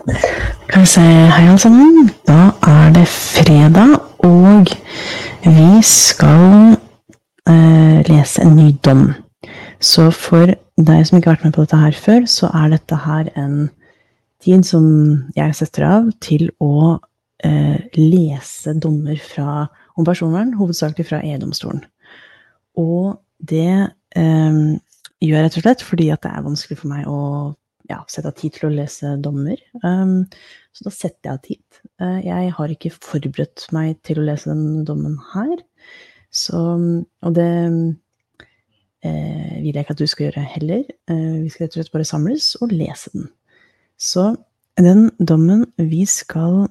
Skal vi se, hei alle sammen. Da er det fredag, og vi skal eh, lese en ny dom. Så for deg som ikke har vært med på dette her før, så er dette her en tid som jeg setter av til å eh, lese dommer fra, om personvern, hovedsakelig fra EU-domstolen. Og det eh, gjør jeg rett og slett fordi at det er vanskelig for meg å ja, sette av tid til å lese dommer. Um, så da setter jeg av tid. Uh, jeg har ikke forberedt meg til å lese den dommen her. Så, og det uh, vil jeg ikke at du skal gjøre heller. Uh, vi skal rett og slett bare samles og lese den. Så den dommen vi skal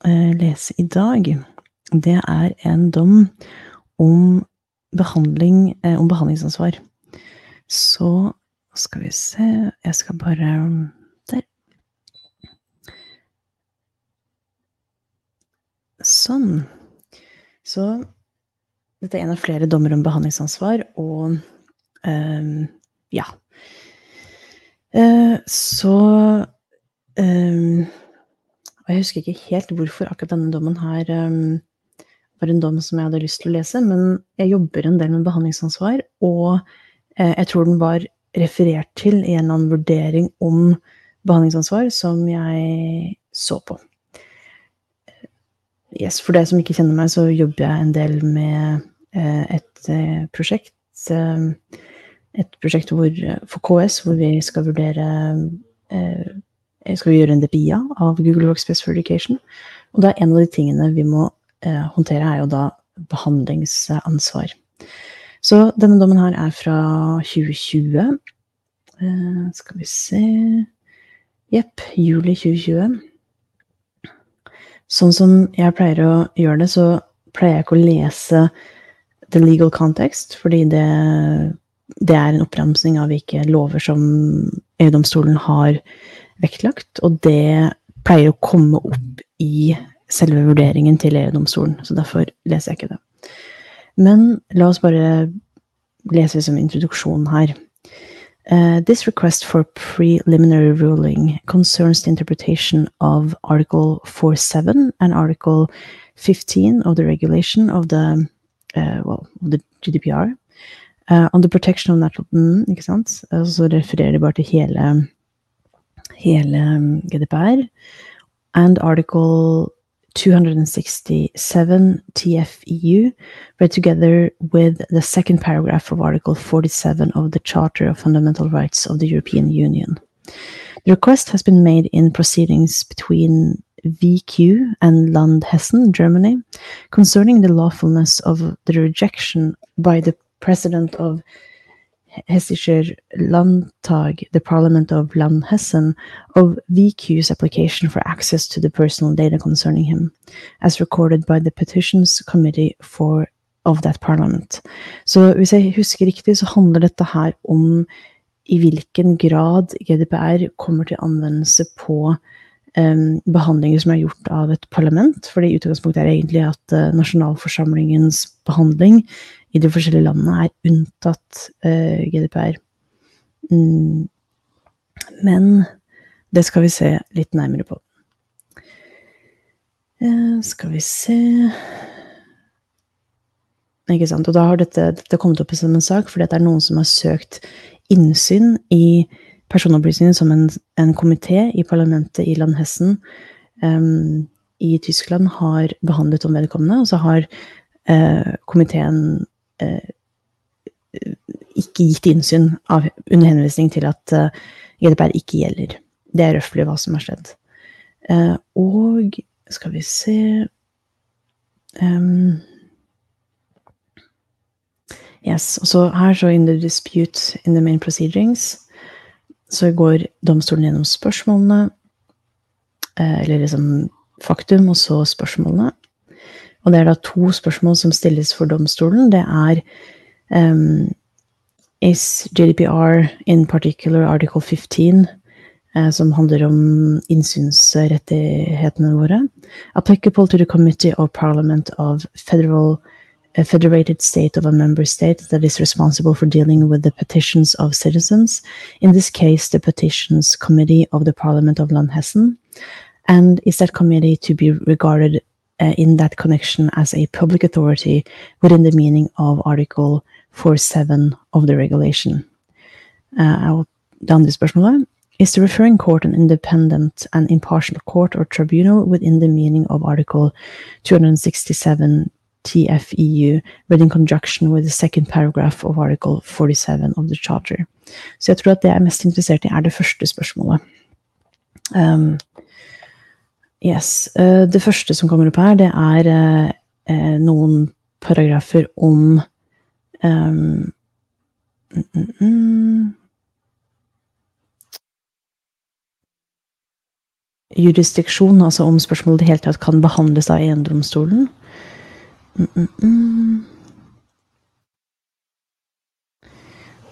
lese i dag, det er en dom om behandling, om behandlingsansvar. Så skal vi se Jeg skal bare Der. Sånn. Så dette er en av flere dommer om behandlingsansvar, og um, ja. Uh, så um, Og jeg husker ikke helt hvorfor akkurat denne dommen her um, var en dom som jeg hadde lyst til å lese, men jeg jobber en del med behandlingsansvar, og uh, jeg tror den var referert til i en eller annen vurdering om behandlingsansvar som jeg så på. Yes, for deg som ikke kjenner meg, så jobber jeg en del med eh, et eh, prosjekt. Eh, et prosjekt hvor, for KS hvor vi skal vurdere Skal vi gjøre en DPIA av Google Workspace for Education. Og da en av de tingene vi må håndtere, er jo da behandlingsansvar. Så denne dommen her er fra 2020. Uh, skal vi se Jepp, juli 2020. Sånn som jeg pleier å gjøre det, så pleier jeg ikke å lese the legal context, fordi det, det er en oppramsing av hvilke lover som EU-domstolen har vektlagt, og det pleier å komme opp i selve vurderingen til EU-domstolen, så derfor leser jeg ikke det. Men la oss bare lese som introduksjon her. Uh, this request for preliminary ruling concerns the interpretation of Article 4.7 and Article 15 of the regulation of the, uh, well, the GDPR uh, on the protection of natural mm, ikke sant? Så refererer de bare til hele, hele um, GDPR. And Article 267 TFEU, read together with the second paragraph of Article 47 of the Charter of Fundamental Rights of the European Union. The request has been made in proceedings between VQ and Land Hessen, Germany, concerning the lawfulness of the rejection by the President of Hessischer Landtag, the Parliament of Landhessen, of VQ's application for access to the personal data concerning him, as recorded by the Petitions Committee for, of that parliament. Så hvis jeg husker riktig, så handler dette her om i hvilken grad GDPR kommer til anvendelse på um, behandlinger som er gjort av et parlament. fordi utgangspunktet er egentlig at uh, nasjonalforsamlingens behandling i de forskjellige landene er unntatt uh, GDPR. Mm. Men det skal vi se litt nærmere på. Uh, skal vi se Ikke sant. Og da har dette, dette kommet opp som en sak fordi det er noen som har søkt innsyn i personopplysninger som en, en komité i parlamentet i Landhessen um, i Tyskland har behandlet om vedkommende, og så har uh, komiteen ikke gitt innsyn av, under henvisning til at uh, GDPR ikke gjelder. Det er røftlig hva som har skjedd. Uh, og skal vi se um, Yes, og så her så in the dispute in the main proceedings så går domstolen gjennom spørsmålene, eller liksom faktum, og så spørsmålene. Og det er da to spørsmål som stilles for domstolen. Det er um, Is GDPR in particular article 15, uh, som handler om innsynsrettighetene våre, applicable to the Committee of Parliament of Federal a federated state of a member state that is responsible for dealing with the petitions of citizens, in this case, the Petitions Committee of the Parliament of Landhessen, and is that committee to be regarded uh, in that connection as a public authority within the meaning of Article 4.7 of the regulation? Uh, down this spørsmålet. Is the referring court an independent and impartial court or tribunal within the meaning of Article 267 TFEU, read in conjunction with the second paragraph of Article 47 of the Charter? Så jeg tror at det jeg er mest interessert i, er yes. Uh, det første som kommer opp her, det er uh, uh, noen paragrafer om um, jurisdiksjon, altså om spørsmålet i det hele tatt kan behandles av eiendomsstolen.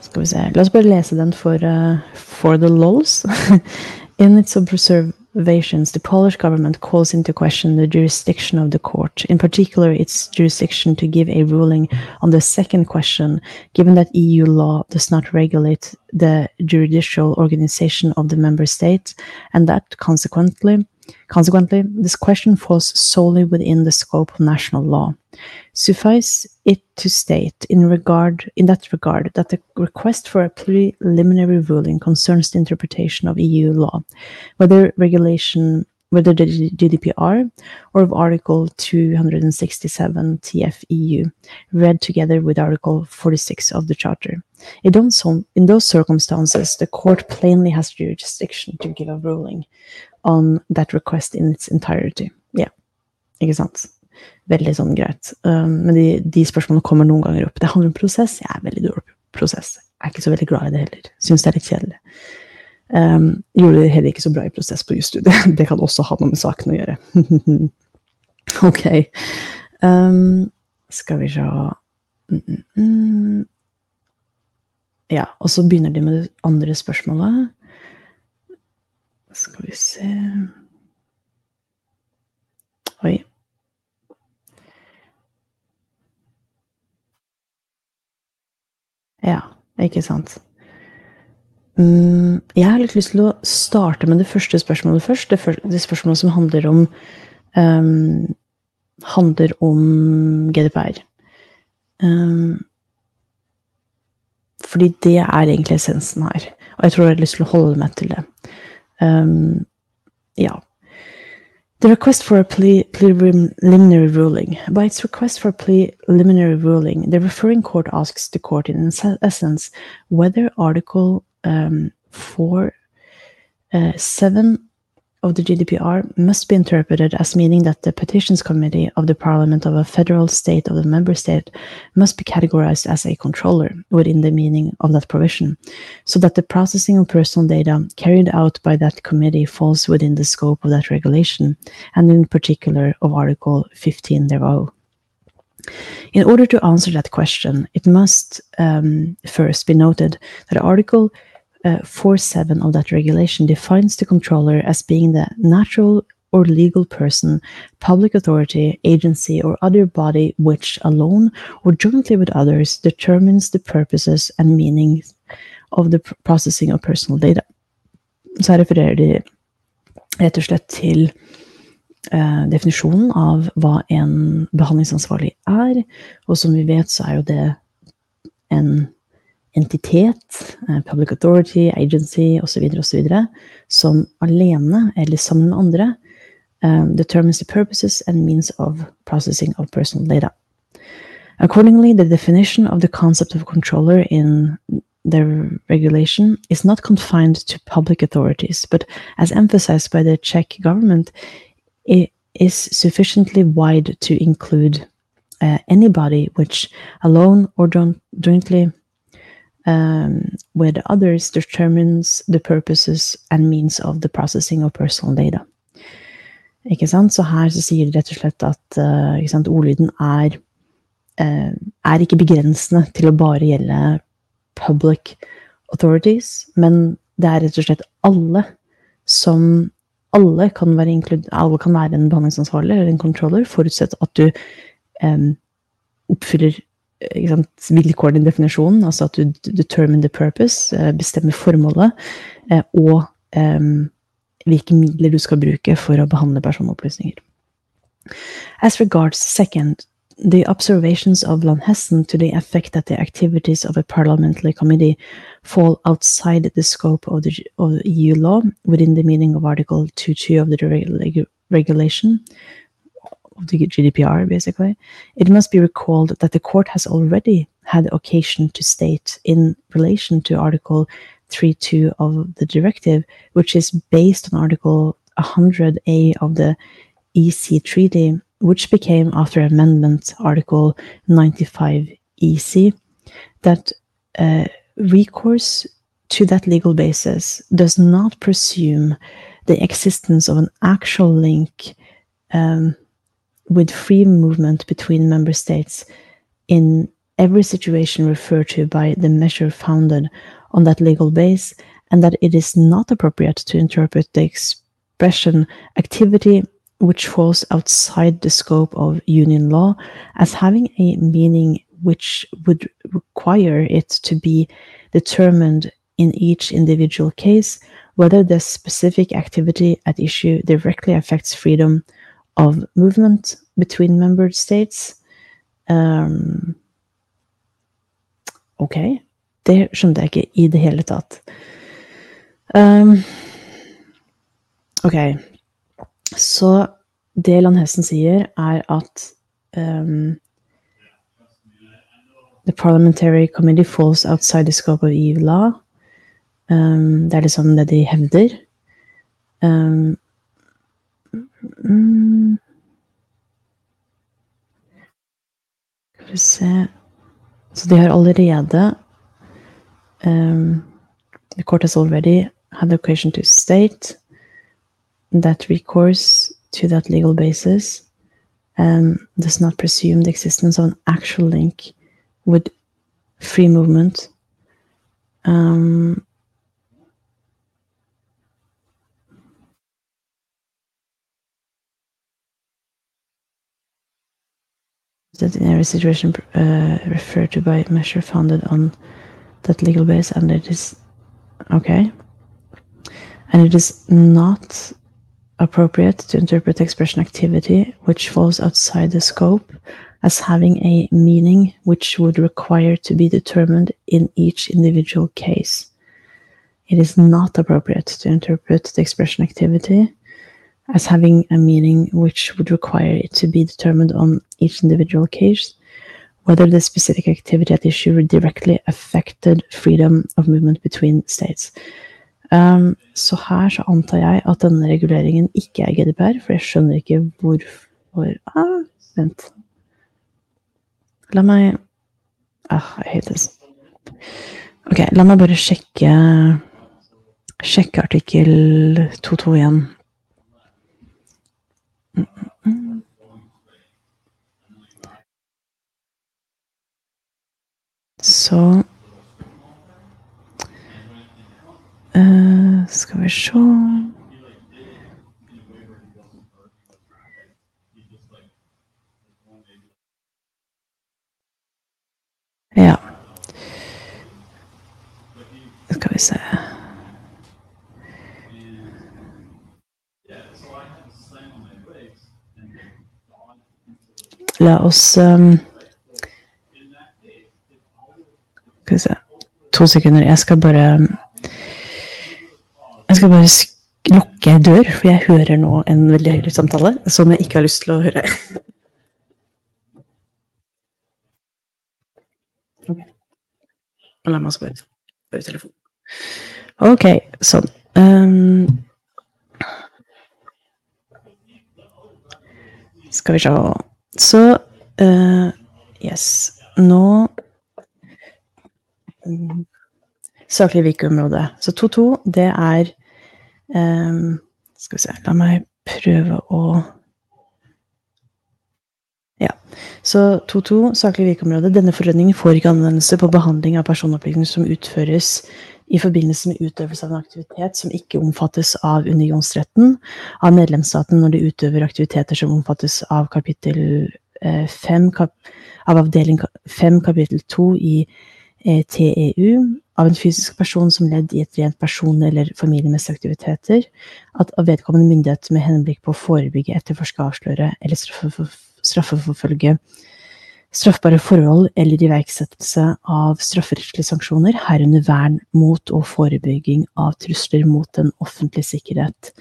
Skal vi se La oss bare lese den for, uh, for the lols. In its observe, the Polish government calls into question the jurisdiction of the court, in particular its jurisdiction to give a ruling on the second question, given that EU law does not regulate the judicial organization of the member states, and that consequently Consequently, this question falls solely within the scope of national law. Suffice it to state in regard in that regard that the request for a preliminary ruling concerns the interpretation of EU law, whether regulation whether the GDPR or of Article 267 TFEU, read together with Article 46 of the Charter. In those, in those circumstances, the court plainly has jurisdiction to give a ruling on that request in its entirety. Ja, yeah. ikke sant? Veldig sånn greit. Um, men de, de, spørsmålene kommer noen ganger opp. Det handler om prosess. Jeg er veldig dårlig på prosess. Jeg er ikke så veldig glad i det heller. Syns det er litt kjedelig. Um, gjorde det heller ikke så bra i prosess på jusstudiet. Det kan også ha noe med saken å gjøre. ok. Um, skal vi se mm, mm, mm. Ja, og så begynner de med det andre spørsmålet. Vi se Oi. Ja, ikke sant. Mm, jeg har litt lyst til å starte med det første spørsmålet først. Det, første, spørsmålet som handler om um, handler om GDPR. Um, fordi det er egentlig essensen her. Og jeg tror jeg har lyst til å holde meg til det. Um, yeah. The request for a preliminary ruling. By its request for a preliminary ruling, the referring court asks the court, in essence, whether Article um, 4, uh, 7 of the GDPR must be interpreted as meaning that the Petitions Committee of the Parliament of a federal state of the member state must be categorized as a controller within the meaning of that provision, so that the processing of personal data carried out by that committee falls within the scope of that regulation, and in particular of Article 15 thereof. In order to answer that question, it must um, first be noted that Article uh, 4.7 of that regulation defines the controller as being the natural or legal person, public authority, agency, or other body which alone or jointly with others determines the purposes and meanings of the processing of personal data. Så her refererer de rett og slett til eh, definisjonen av hva en behandlingsansvarlig er, og som vi vet, så er jo det en entitet, eh, public authority, agency osv., osv., som alene eller sammen med andre um, determines the purposes and means of processing of personal data. Accordingly, the definition of the concept of controller in the regulation is not confined to public authorities, but as emphasized by the Czech government, it is sufficiently wide to include uh, anybody which alone or jointly um, the others determines the purposes and means of the processing of personal data. Ikke sant? Så her så sier det rett og slett at uh, sant, ordlyden er, uh, er ikke begrensende til å bare gjelde public authorities, men det er rett og slett alle som alle kan være, alle kan være en behandlingsansvarlig eller en controller, forutsatt at du um, oppfyller sant, vilkårene i definisjonen, altså at du determine the purpose, bestemmer formålet, og hvilke midler du skal bruke for å behandle personopplysninger. As regards second, the observations of Lanhessen to the effect that the activities of a parliamentary committee fall outside the scope of the of EU law within the meaning of Article 2.2 of the regulation of the GDPR, basically, it must be recalled that the court has already had occasion to state in relation to Article 3.2 of the directive, which is based on Article 100A of the EC Treaty, which became, after amendment, Article 95 EC, that uh, recourse to that legal basis does not presume the existence of an actual link um, with free movement between member states in every situation referred to by the measure founded on that legal base, and that it is not appropriate to interpret the expression activity which falls outside the scope of union law as having a meaning which would require it to be determined in each individual case whether the specific activity at issue directly affects freedom of movement between member states. Um, ok, det skjønte jeg ikke i det hele tatt. Um, ok, så det Landhessen sier, er at um, The parliamentary committee falls outside the scope of EU law. Um, det er liksom det de hevder. Um, mm, Skal vi se Så de har allerede um, The court has already had the occasion to state that recourse to that legal basis um, does not presume the existence of an actual link with free movement. Um, that in every situation uh, referred to by measure founded on that legal base, and it is okay, and it is not appropriate to interpret expression activity which falls outside the scope as having a meaning which would require to be determined in each individual case. It is not appropriate to interpret the expression activity as having a meaning which would require it to be determined on each individual case, whether the specific activity at issue directly affected freedom of movement between states. Um, så her så antar jeg at denne reguleringen ikke er GDPR, for jeg skjønner ikke hvorfor ah, Vent. La meg ah, I hate this. Ok, la meg bare sjekke Sjekke artikkel 2.2 igjen. Så uh, Skal vi se Ja. Skal vi se La oss um, Skal vi se To sekunder. Jeg skal bare Jeg skal bare lukke dør, for jeg hører nå en veldig høylytt samtale som jeg ikke har lyst til å høre. Okay. La meg også bare høre telefonen. Ok, sånn. Um, skal vi se Så uh, Yes. Nå Saklig virkeområde. Så 2-2, det er um, Skal vi se La meg prøve å Ja. Så 2.2, saklig virkeområde. Denne forordningen får ikke anvendelse på behandling av personopplysninger som utføres i forbindelse med utøvelse av en aktivitet som ikke omfattes av unionsretten av medlemsstaten når de utøver aktiviteter som omfattes av kapittel eh, fem kap av avdeling fem kapittel to i eh, TEU av en fysisk person som ledd i et rent person- eller familiemessige aktiviteter, at av vedkommende myndighet med henblikk på å forebygge, etterforske, avsløre eller straffeforfølge straffbare forhold eller iverksettelse av strafferettslige sanksjoner, herunder vern mot og forebygging av trusler mot den offentlige sikkerhet.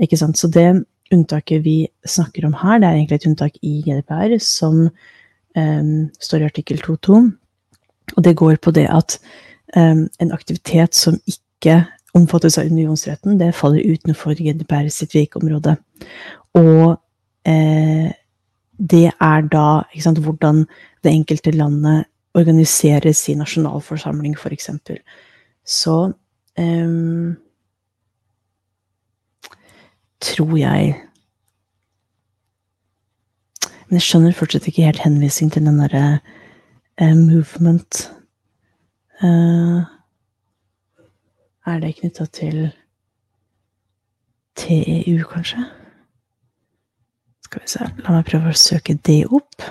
Ikke sant? Så det unntaket vi snakker om her, det er egentlig et unntak i GDPR som um, står i artikkel 2.2. Og det går på det at um, en aktivitet som ikke omfattes av unionsretten, det faller utenfor GDPR sitt virkeområde. Og eh, det er da sant, hvordan det enkelte landet organiserer sin nasjonalforsamling, f.eks. Så um, tror jeg Men jeg skjønner fortsatt ikke helt henvisning til den derre uh, movement. Uh, er det knytta til TEU, kanskje? Skal vi se, la meg prøve å søke det opp.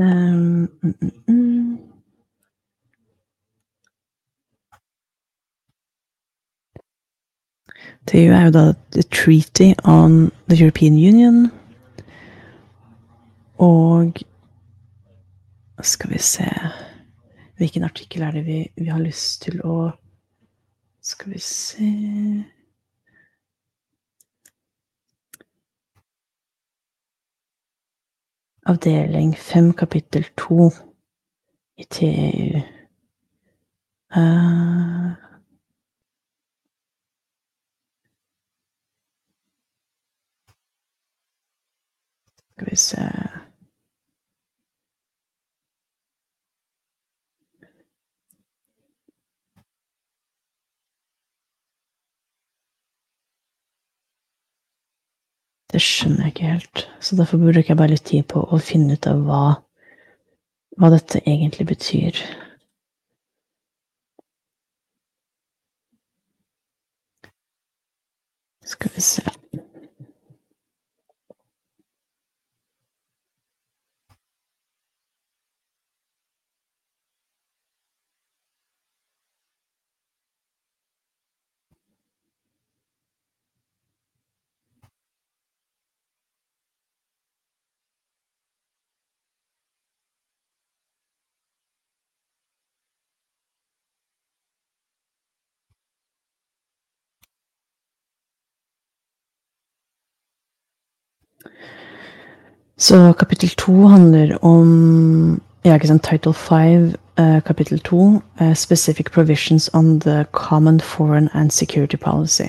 Um, mm, mm. Det er jo da The Treaty on the European Union. Og skal vi se Hvilken artikkel er det vi, vi har lyst til å Skal vi se Avdeling fem, kapittel to. I TEU. Uh, Skal vi se Det skjønner jeg ikke helt, så derfor bruker jeg bare litt tid på å finne ut av hva, hva dette egentlig betyr. Skal vi se Så kapittel to handler om ja, ikke sant, Title 5, uh, eh, kapittel 2, uh, eh, Specific Provisions on the Common Foreign and Security Policy.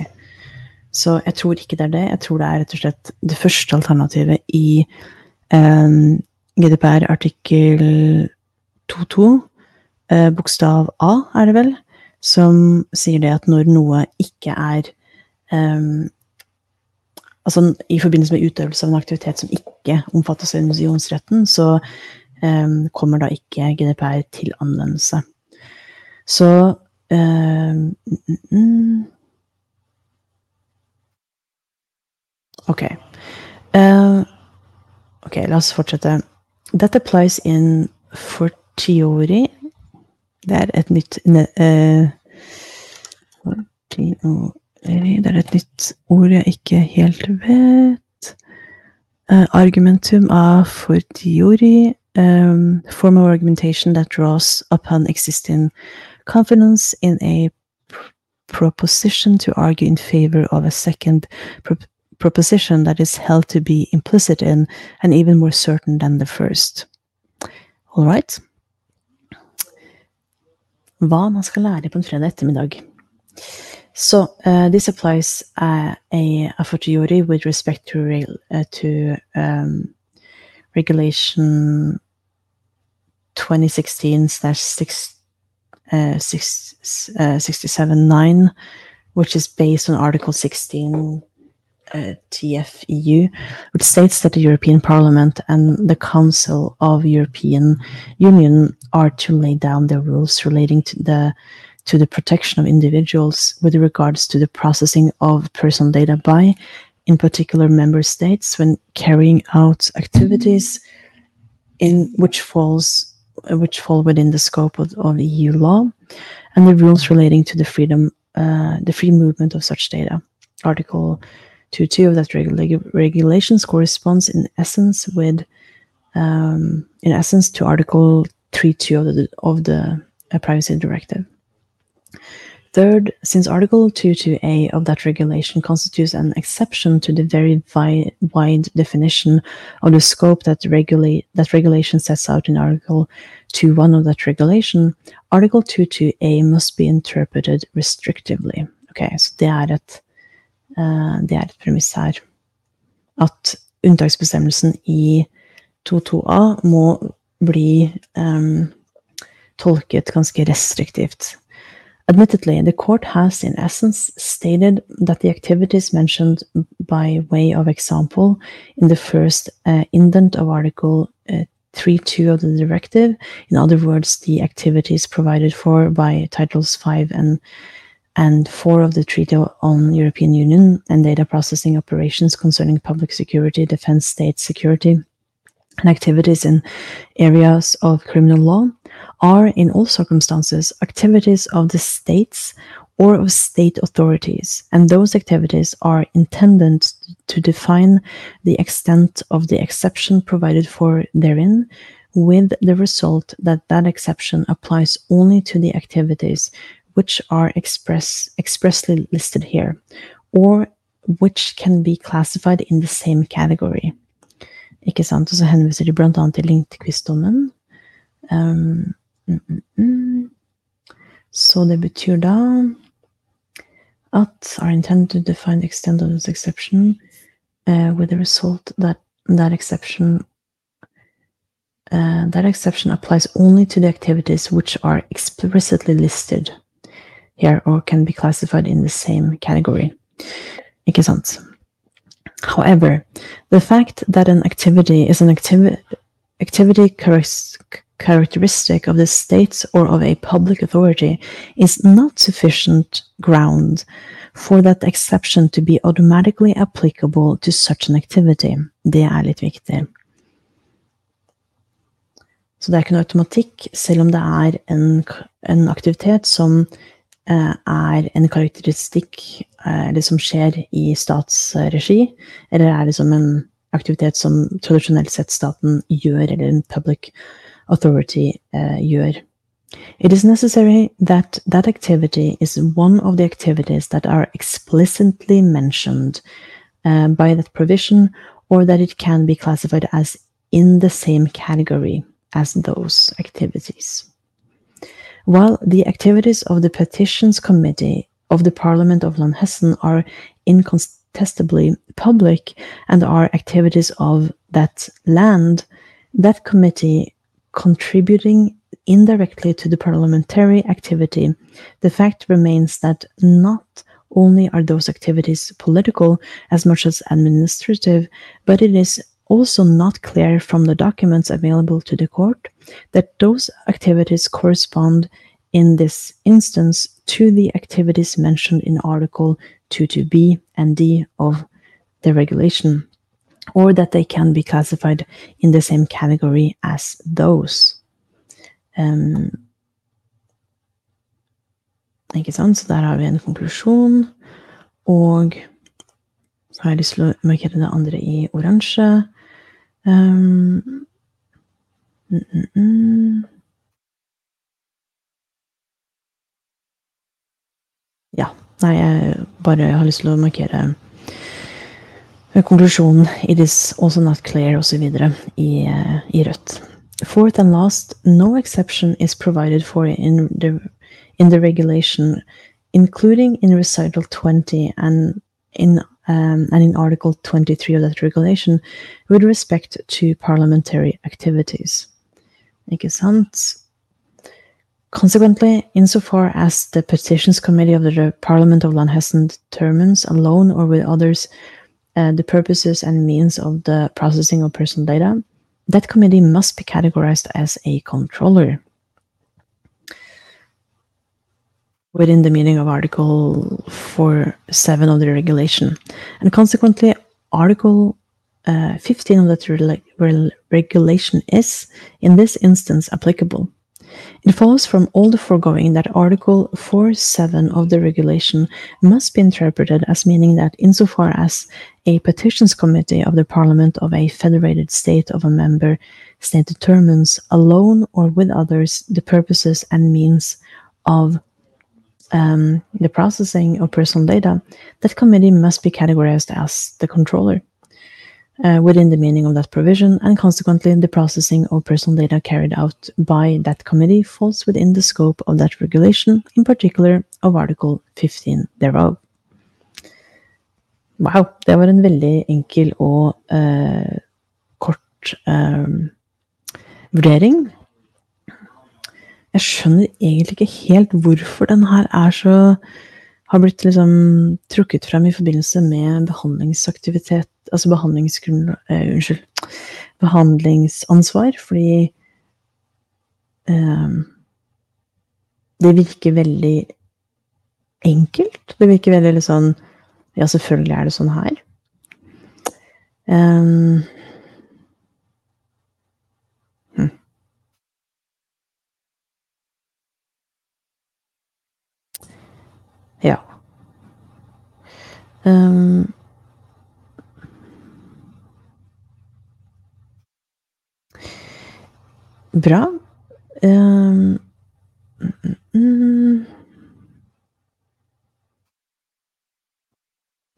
Så jeg tror ikke det er det. Jeg tror det er rett og slett det første alternativet i um, GDPR artikkel 2.2, uh, bokstav A, er det vel, som sier det at når noe ikke er um, altså i forbindelse med utøvelse av en aktivitet som ikke omfattes av unionsretten, så um, kommer da ikke GDPR til anvendelse. Så um, Ok. Uh, ok, la oss fortsette. That applies in fortiori. Det er et nytt uh, fortiori det er et nytt ord jeg ikke helt vet. Uh, argumentum a fortiori. Um, form of argumentation that draws upon existing confidence in a pr proposition to argue in favor of a second pro proposition that is held to be implicit in and even more certain than the first. All right. Hva man skal lære på en fredag ettermiddag. So uh, this applies uh, a, a fortiori with respect to uh, to um, regulation 2016 slash uh, 67 9, which is based on Article 16 uh, TFEU, which states that the European Parliament and the Council of European Union are to lay down the rules relating to the to the protection of individuals with regards to the processing of personal data by in particular member states when carrying out activities in which falls which fall within the scope of, of EU law, and the rules relating to the freedom uh, the free movement of such data. Article 2.2 of that regula- regulations corresponds in essence with um, in essence to Article 3.2 of the of the uh, Privacy Directive. Third, since Article 22a of that regulation constitutes an exception to the very vi- wide definition of the scope that regulate that regulation sets out in Article 2.1 of that regulation, Article 22a must be interpreted restrictively. Ok, så det er et, uh, det er et premiss her. At unntaksbestemmelsen i 22a må bli um, tolket ganske restriktivt. Admittedly, the court has, in essence, stated that the activities mentioned by way of example in the first uh, indent of Article uh, 3.2 of the directive, in other words, the activities provided for by Titles 5 and and 4 of the Treaty on European Union and data processing operations concerning public security, defense, state security, and activities in areas of criminal law are, in all circumstances, activities of the states or of state authorities, and those activities are intended to define the extent of the exception provided for therein, with the result that that exception applies only to the activities which are express, expressly listed here, or which can be classified in the same category. Ikke sant? Og så henviser de annet til Lindqvist-dommen. Um, mm, mm. Så det betyr da at are intended to define the extent of this exception uh, with the result that that exception uh, that exception applies only to the activities which are explicitly listed here or can be classified in the same category. Ikke sant? However, the fact that an activity is an activi activity characteristic of the state or of a public authority is not sufficient ground for that exception to be automatically applicable to such an activity. Det er litt viktig. Så det er ikke noe automatikk, selv om det er en, en aktivitet som Eh, er en karakteristikk eh, det som skjer i statsregi, eller er det som en aktivitet som tradisjonelt sett staten gjør, eller en public authority uh, gjør? It is necessary that that activity is one of the activities that are explicitly mentioned uh, by that provision, or that it can be classified as in the same category as those activities. While the activities of the Petitions Committee of the Parliament of Lanhessen are incontestably public and are activities of that land, that committee contributing indirectly to the parliamentary activity, the fact remains that not only are those activities political as much as administrative, but it is also not clear from the documents available to the court that those activities correspond in this instance to the activities mentioned in Article 22b and d of the regulation, or that they can be classified in the same category as those. Um, ikke sant? Så der har vi en konklusjon. Og så har jeg lyst til å markere det andre i oransje. Um, mm, mm, mm. Ja. Nei, jeg bare har lyst til å markere konklusjonen 'It is also not clear' osv. I, i rødt. Fourth and last, no exception is provided for in the, in the regulation, including in recital 20 and in um, and in Article 23 of that regulation with respect to parliamentary activities. Ikke sant? Consequently, insofar as the Petitions Committee of the Parliament of Lanhessen determines, alone or with others, uh, the purposes and means of the processing of personal data, that committee must be categorized as a controller. within the meaning of Article 4.7 of the regulation. And consequently, Article uh, 15 of that re regulation is, in this instance, applicable. It follows from all the foregoing that Article 4.7 of the regulation must be interpreted as meaning that insofar as a petitions committee of the Parliament of a federated state of a member state determines alone or with others the purposes and means of um, the processing of personal data, that committee must be categorized as the controller uh, within the meaning of that provision, and consequently, the processing of personal data carried out by that committee falls within the scope of that regulation, in particular of Article 15 thereof. Wow, det var en veldig enkel og uh, kort um, vurdering. Jeg skjønner egentlig ikke helt hvorfor den her er så har blitt liksom trukket frem i forbindelse med behandlingsaktivitet, altså behandlingsgrunn... eh, unnskyld. Behandlingsansvar, fordi eh, Det virker veldig enkelt. Det virker veldig litt sånn Ja, selvfølgelig er det sånn her. Um, Ja. Um, bra. Um,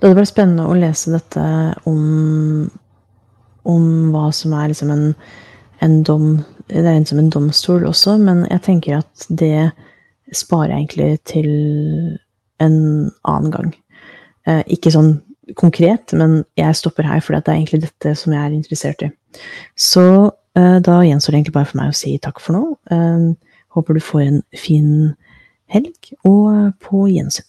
Det hadde vært spennende å lese dette om, om hva som er liksom en, en dom Det er en en domstol også, men jeg tenker at det sparer jeg egentlig til en annen gang. Eh, ikke sånn konkret, men jeg stopper her, for det er egentlig dette som jeg er interessert i. Så eh, da gjenstår det egentlig bare for meg å si takk for nå. Eh, håper du får en fin helg, og på gjensyn.